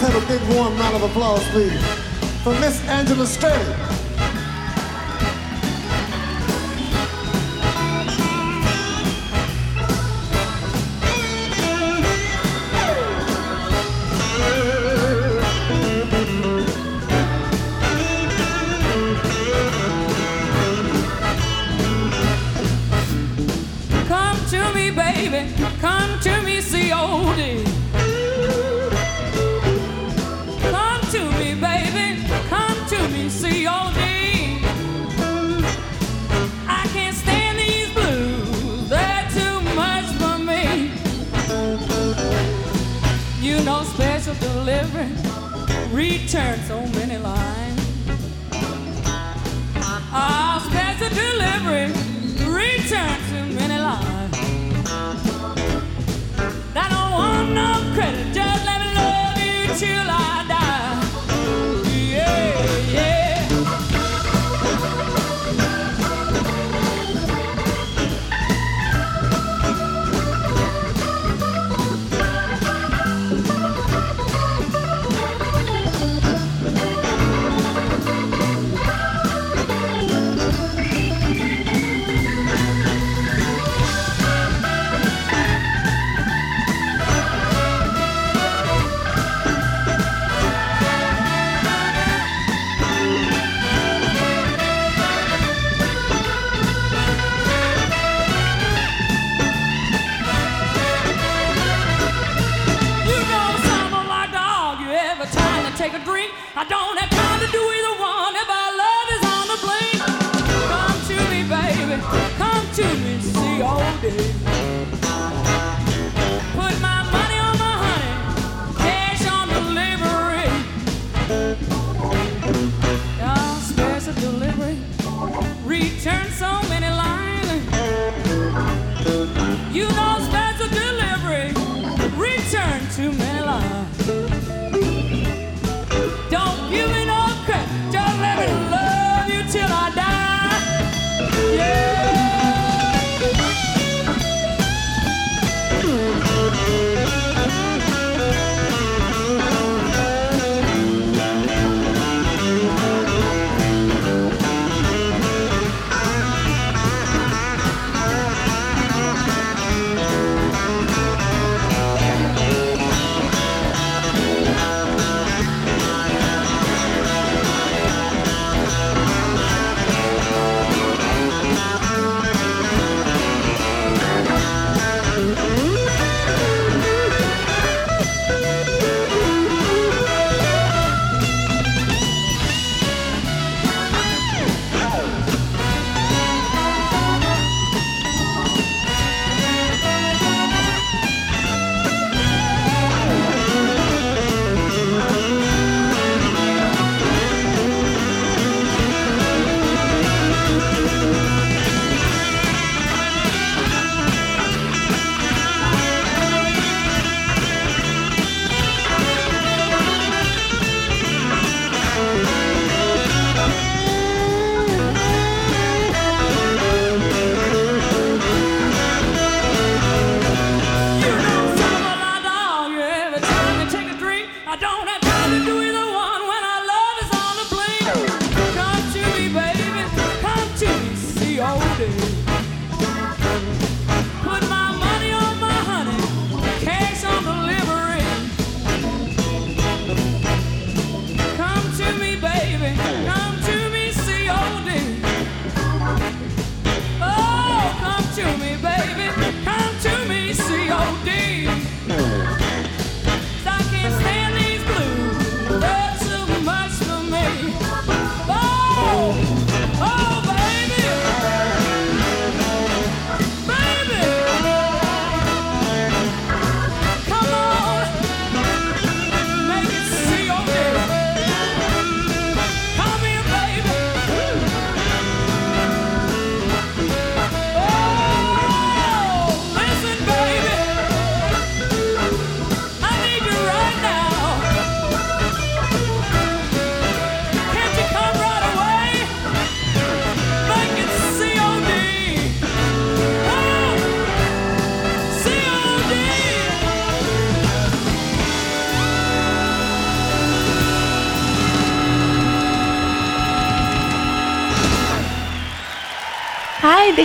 Have a big warm round of applause, please, for Miss Angela Strehli. Return so many lines. Our special delivery return too many lines. I don't want no credit, just take a drink. I don't have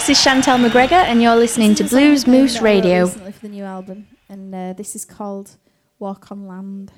this is Chantel McGregor, and you're listening to This is a song Blues Moose that I wrote Radio. recently for the new album, and uh, this is called "Walk on Land."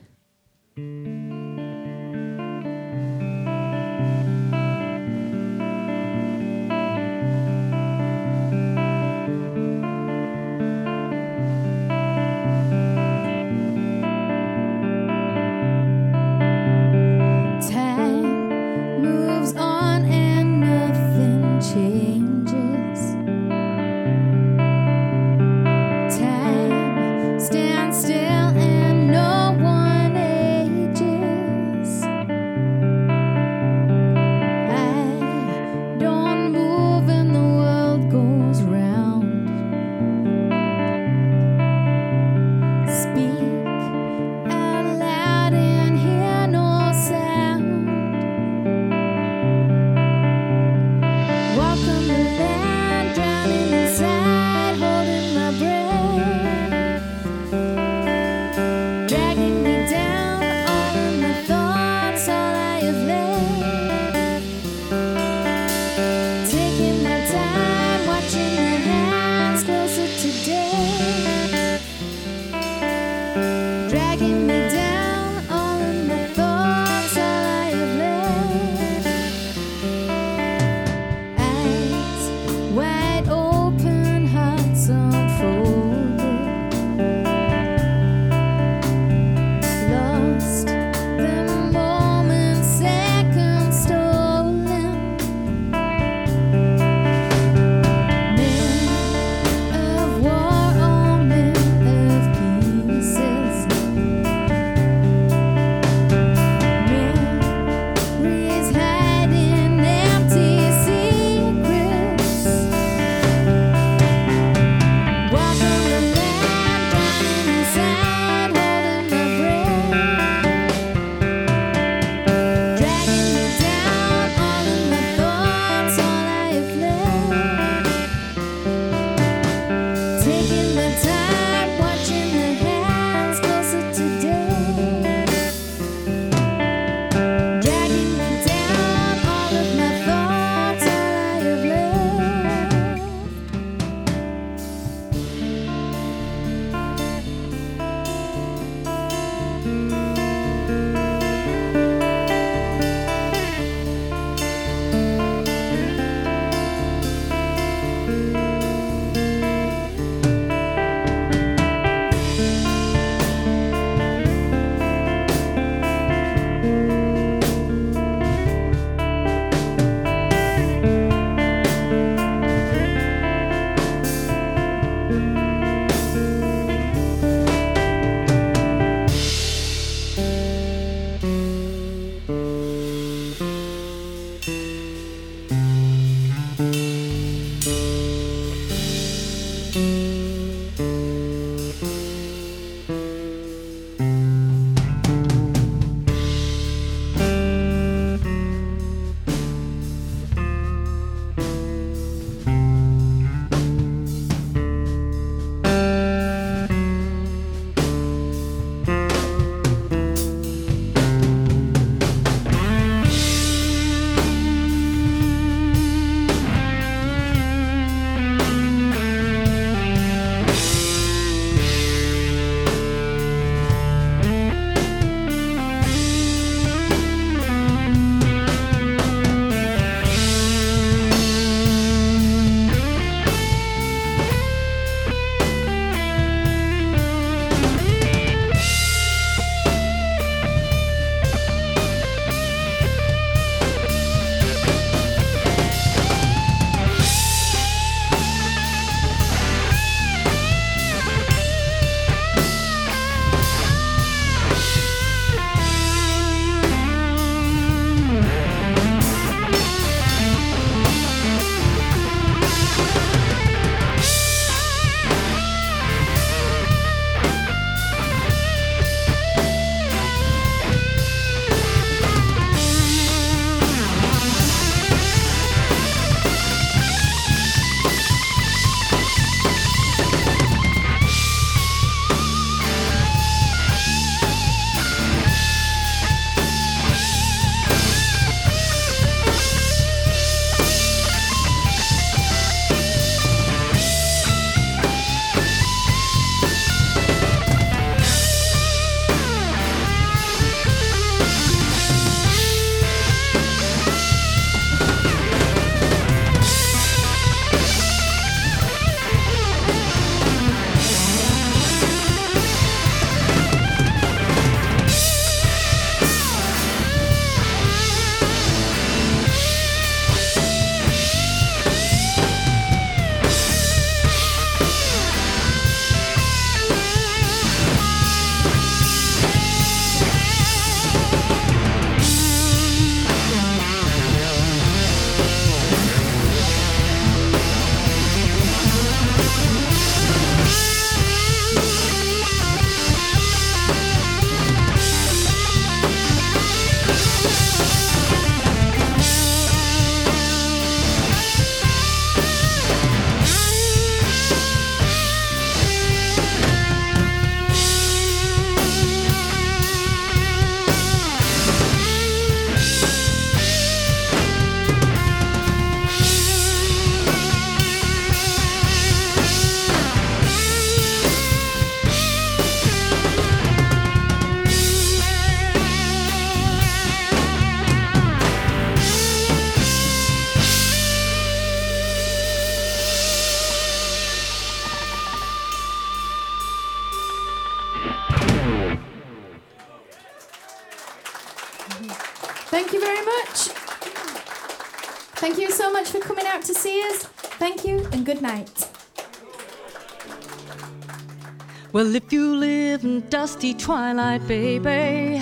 Well, if you live in dusty twilight, baby,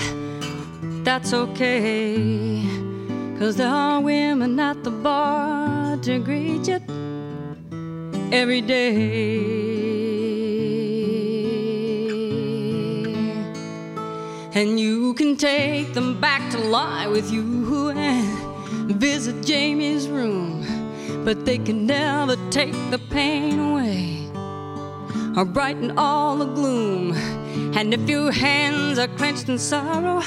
that's okay. Cause there are women at the bar to greet you every day. And you can take them back to lie with you and visit Jamie's room. But they can never take the pain away or brighten all the gloom. And if your hands are clenched in sorrow,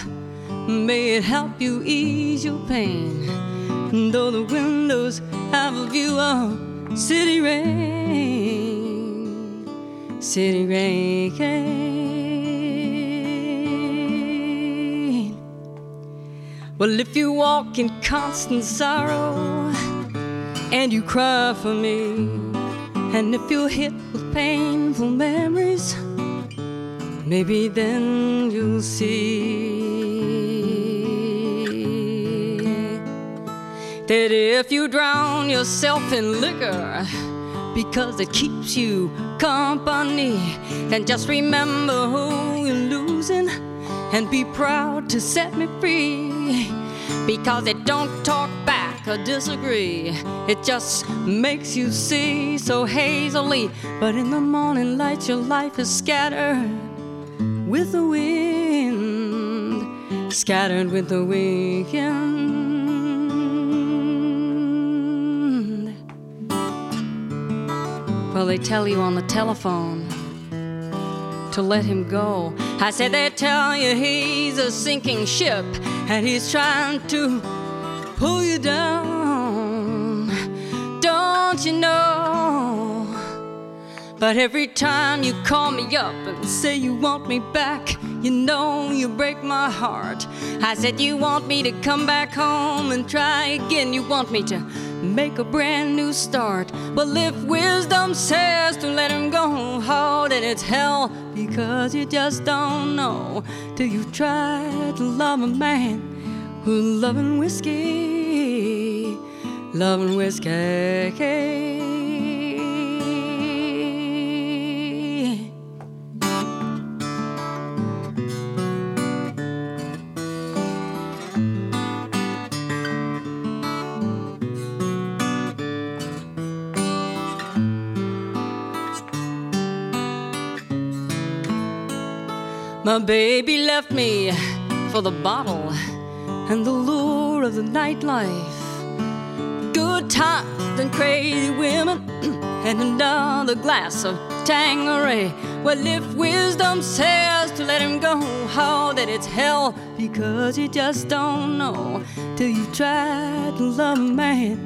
may it help you ease your pain. And Though the windows have a view of city rain, city rain. Well, if you walk in constant sorrow and you cry for me, and if you're hit with painful memories, maybe then you'll see. That if you drown yourself in liquor because it keeps you company, then just remember who you're losing and be proud to set me free. Because it don't talk or disagree. It just makes you see so hazily. But in the morning light, your life is scattered with the wind, scattered with the wind. Well, they tell you on the telephone to let him go. I said they tell you he's a sinking ship and he's trying to pull you down. Don't you know? But every time you call me up and say you want me back, you know you break my heart. I said you want me to come back home and try again. You want me to make a brand new start. Well, if wisdom says to let him go, oh, then it's hell because you just don't know till you try to love a man who's loving whiskey, loving whiskey. My baby left me for the bottle and the lure of the nightlife. Good times and crazy women and another glass of Tanqueray. Well, if wisdom says to let him go, oh, that it's hell because you just don't know till you try to love a man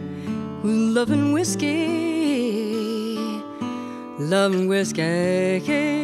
who's loving whiskey, loving whiskey.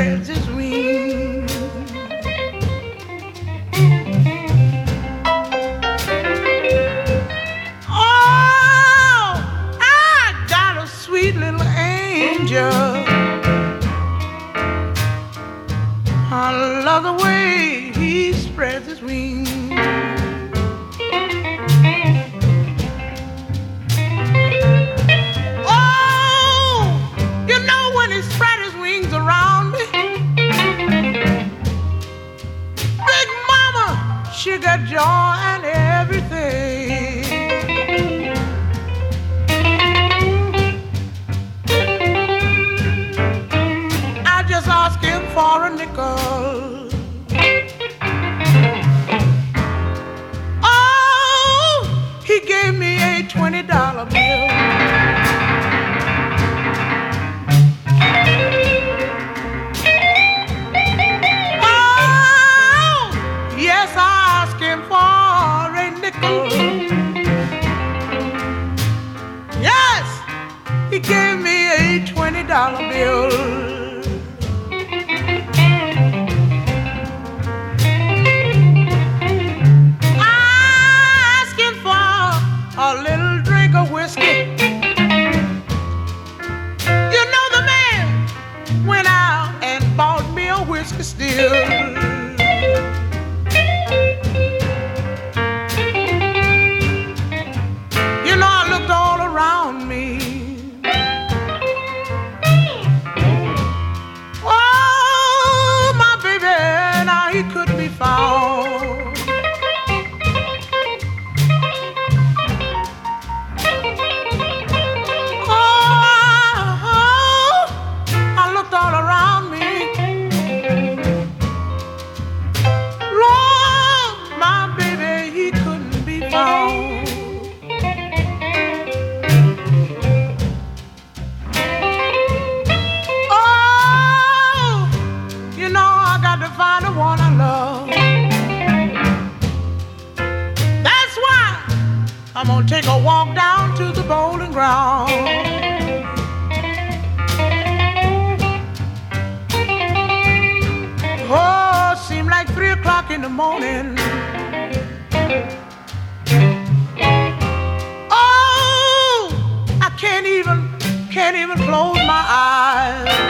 He spreads take a walk down to the bowling ground. Oh, seem like three o'clock in the morning. Oh, I can't even, can't even close my eyes.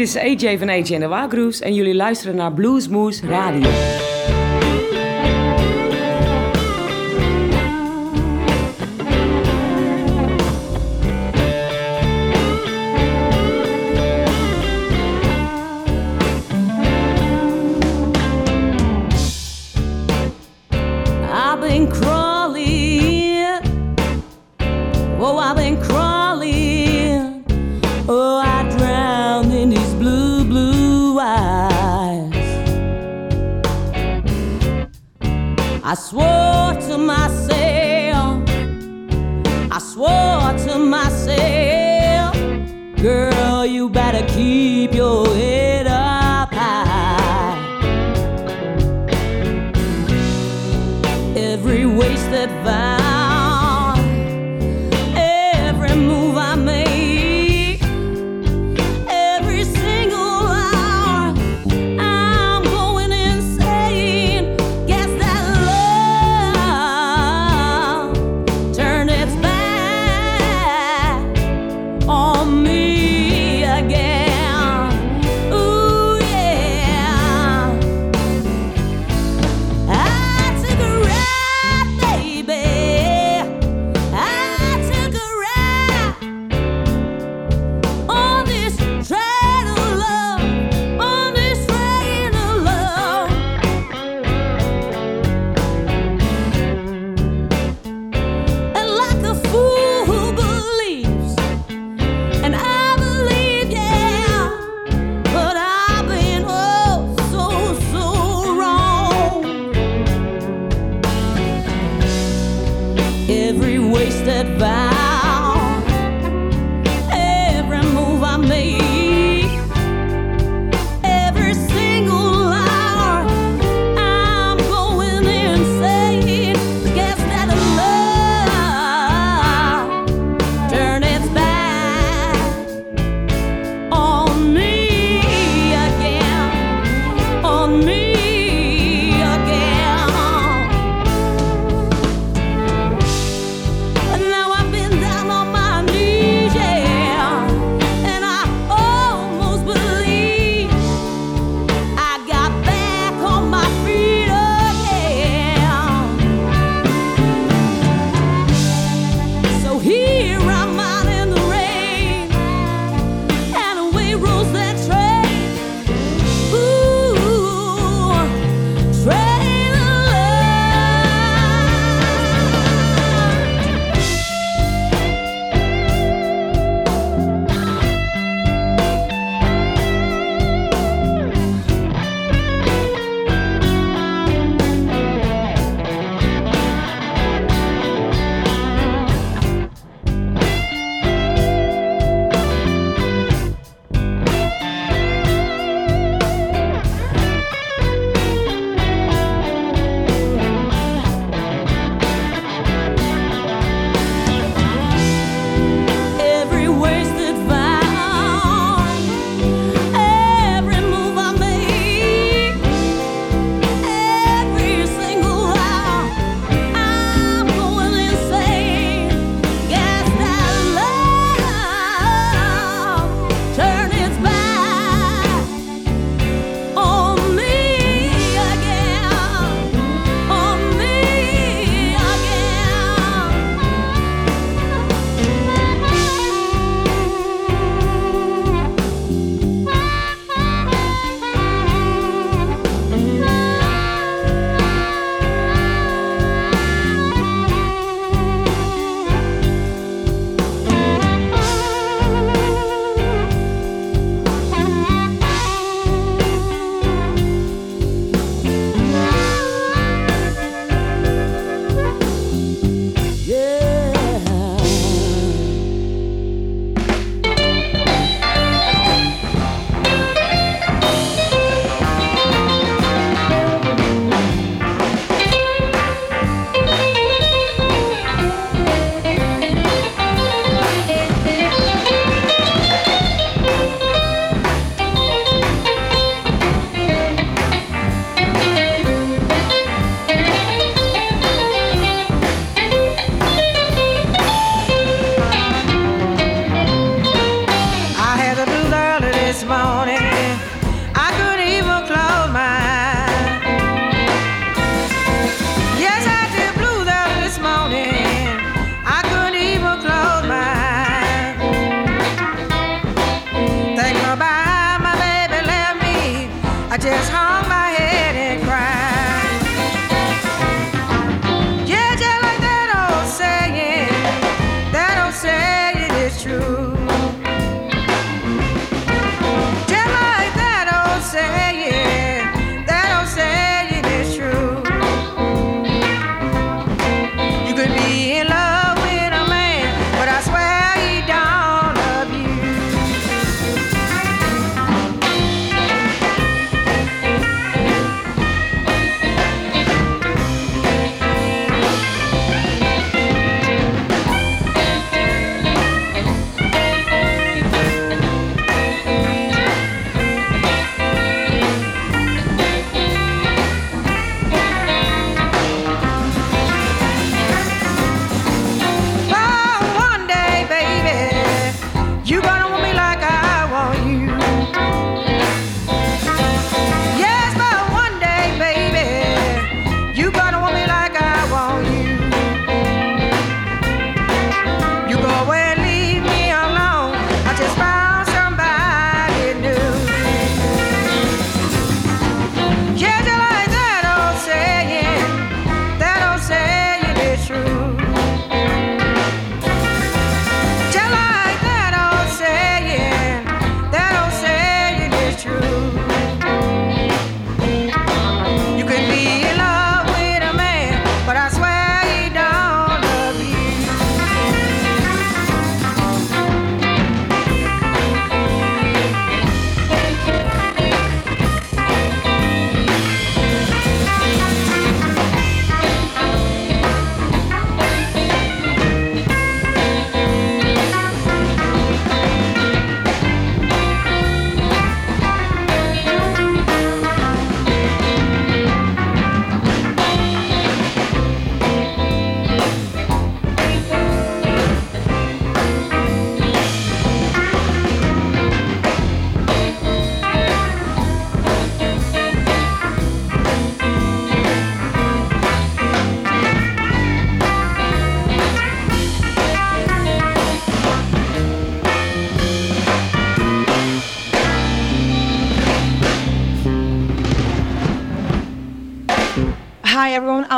Dit is AJ van AJ en de Wagroes en jullie luisteren naar Blues Moose Radio.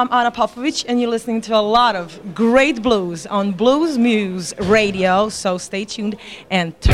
I'm Ana Popovic, and you're listening to a lot of great blues on Blues Moose Radio. So stay tuned and turn.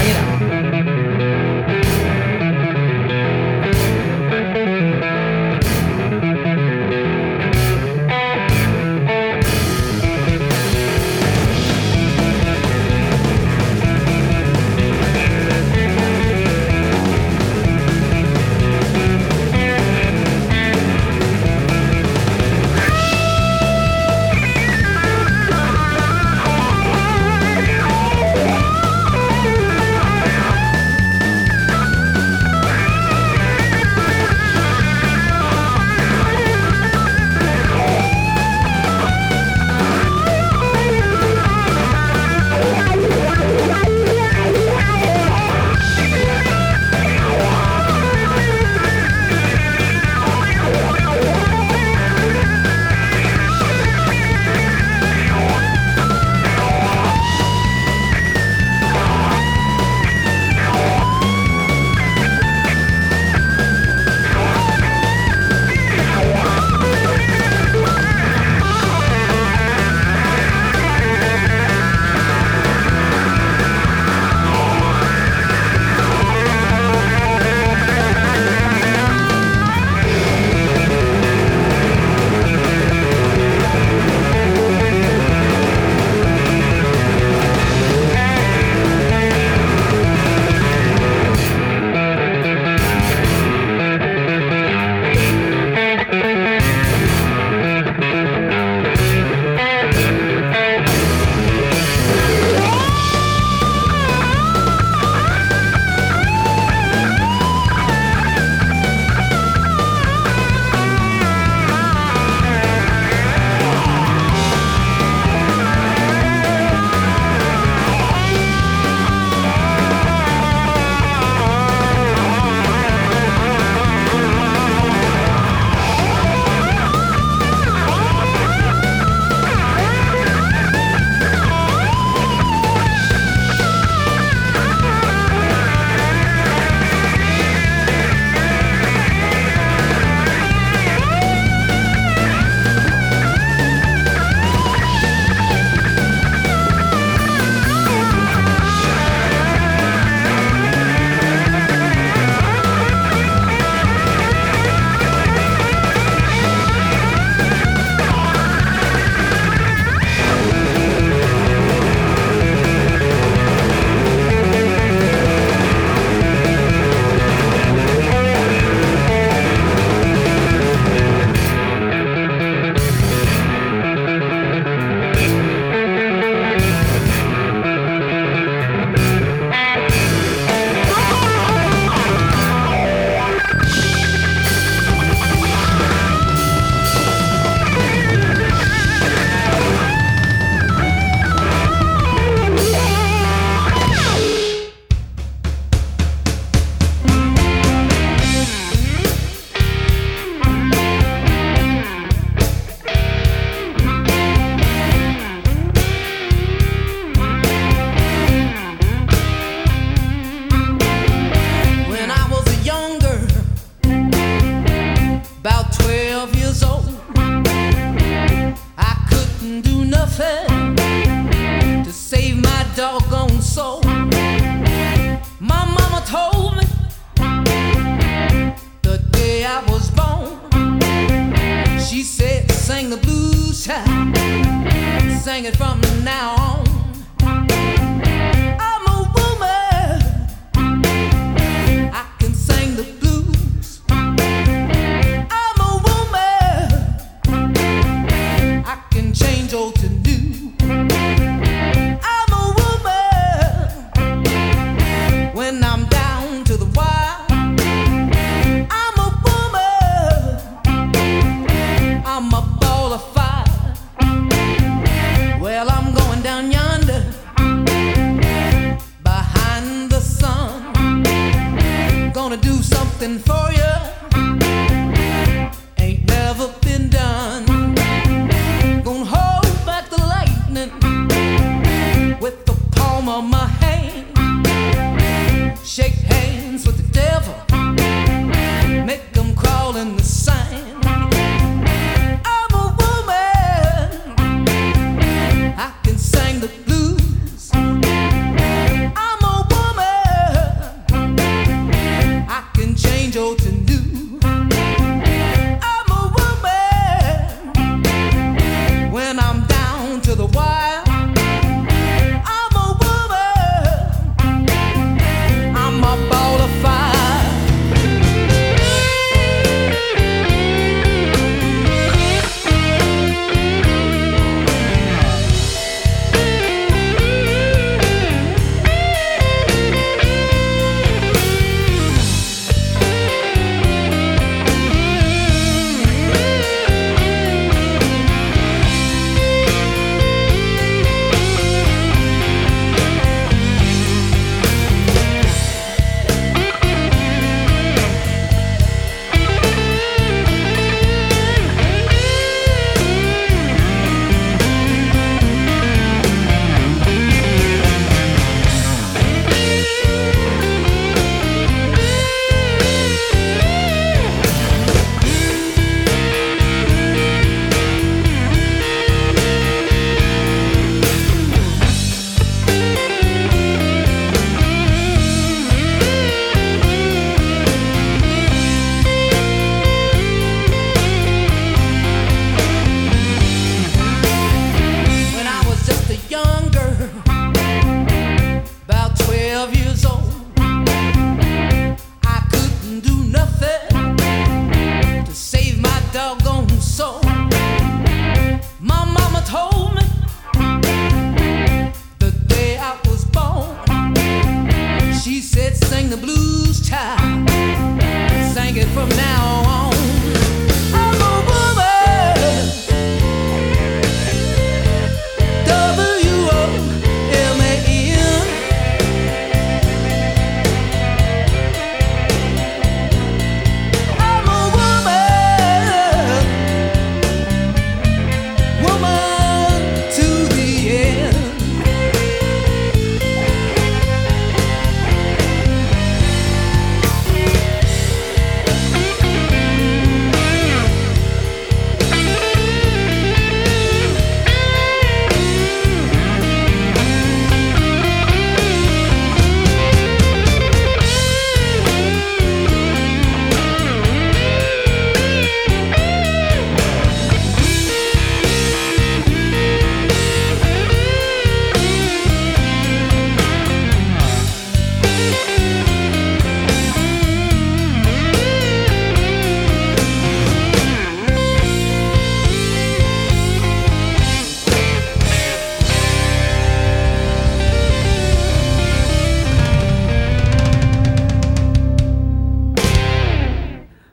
angel to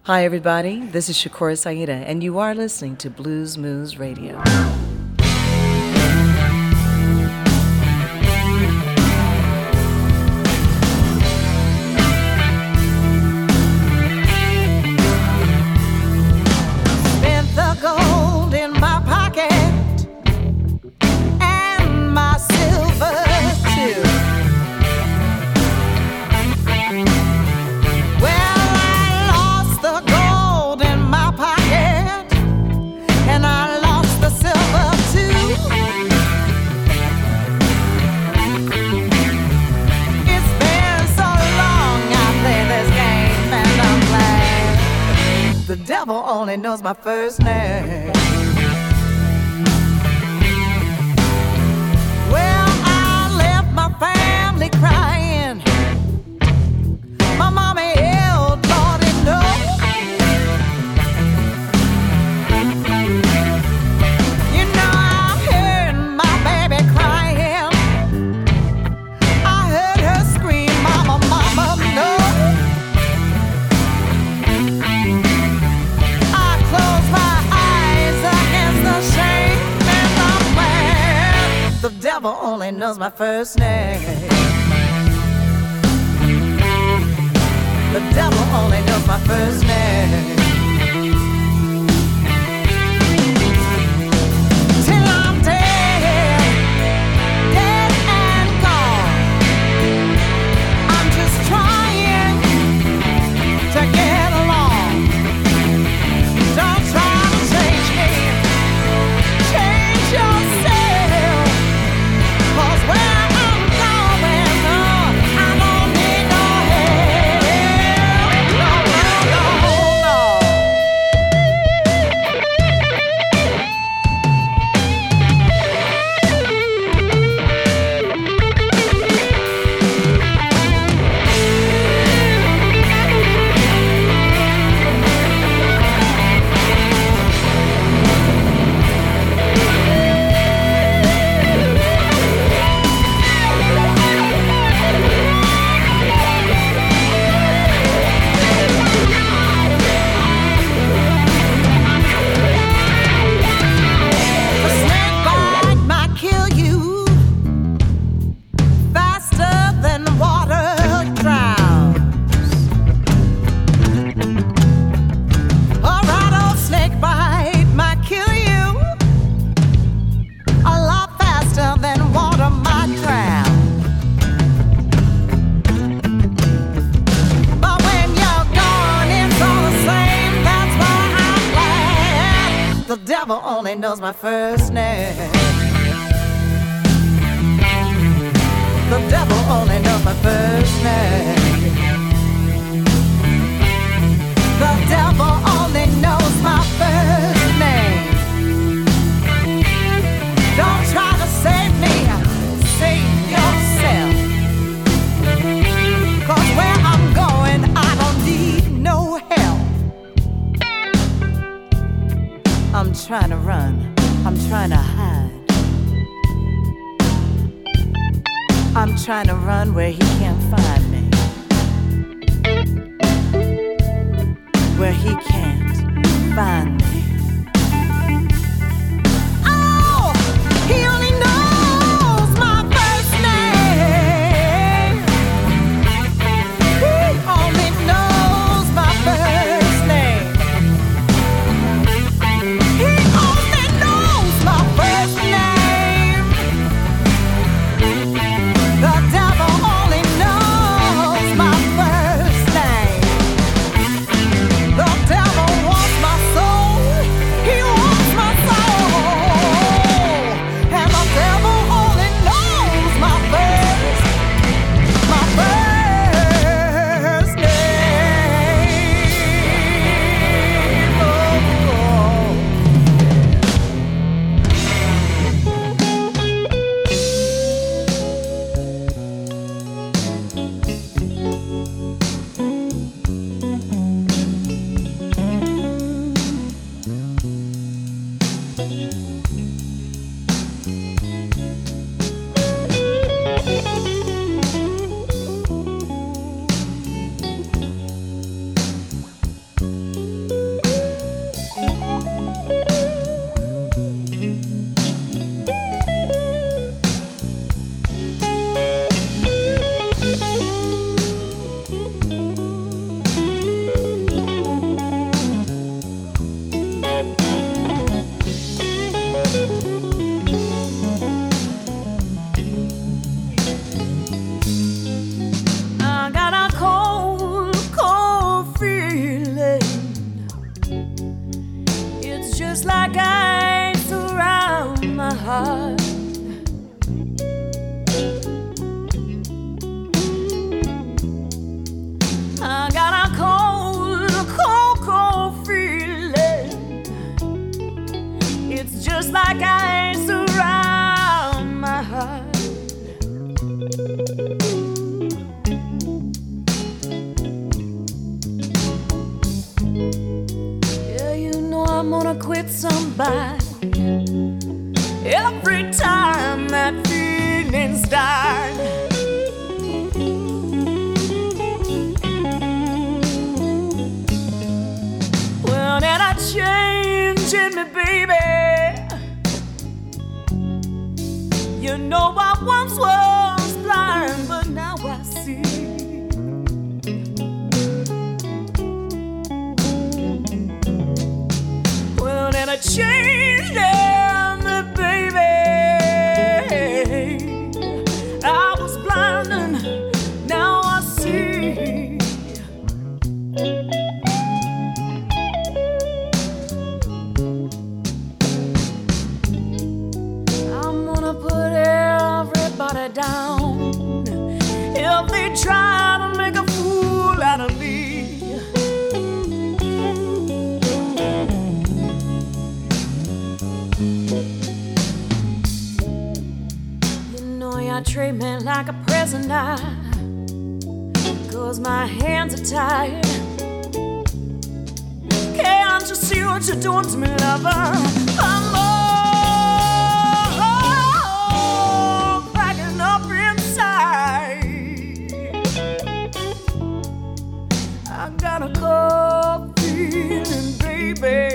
Hi, everybody. This is Shakura S'Aida, and you are listening to Blues Moose Radio. was my first name. knows my first name. The devil only knows my first name. I'm trying to hide. I'm trying to run where he can't find me. Where he can't find me. now treat me like a prisoner. Cause my hands are tied. Can't you see what you're doing to me, lover? I'm all cracking up inside. I got a cold feeling, baby.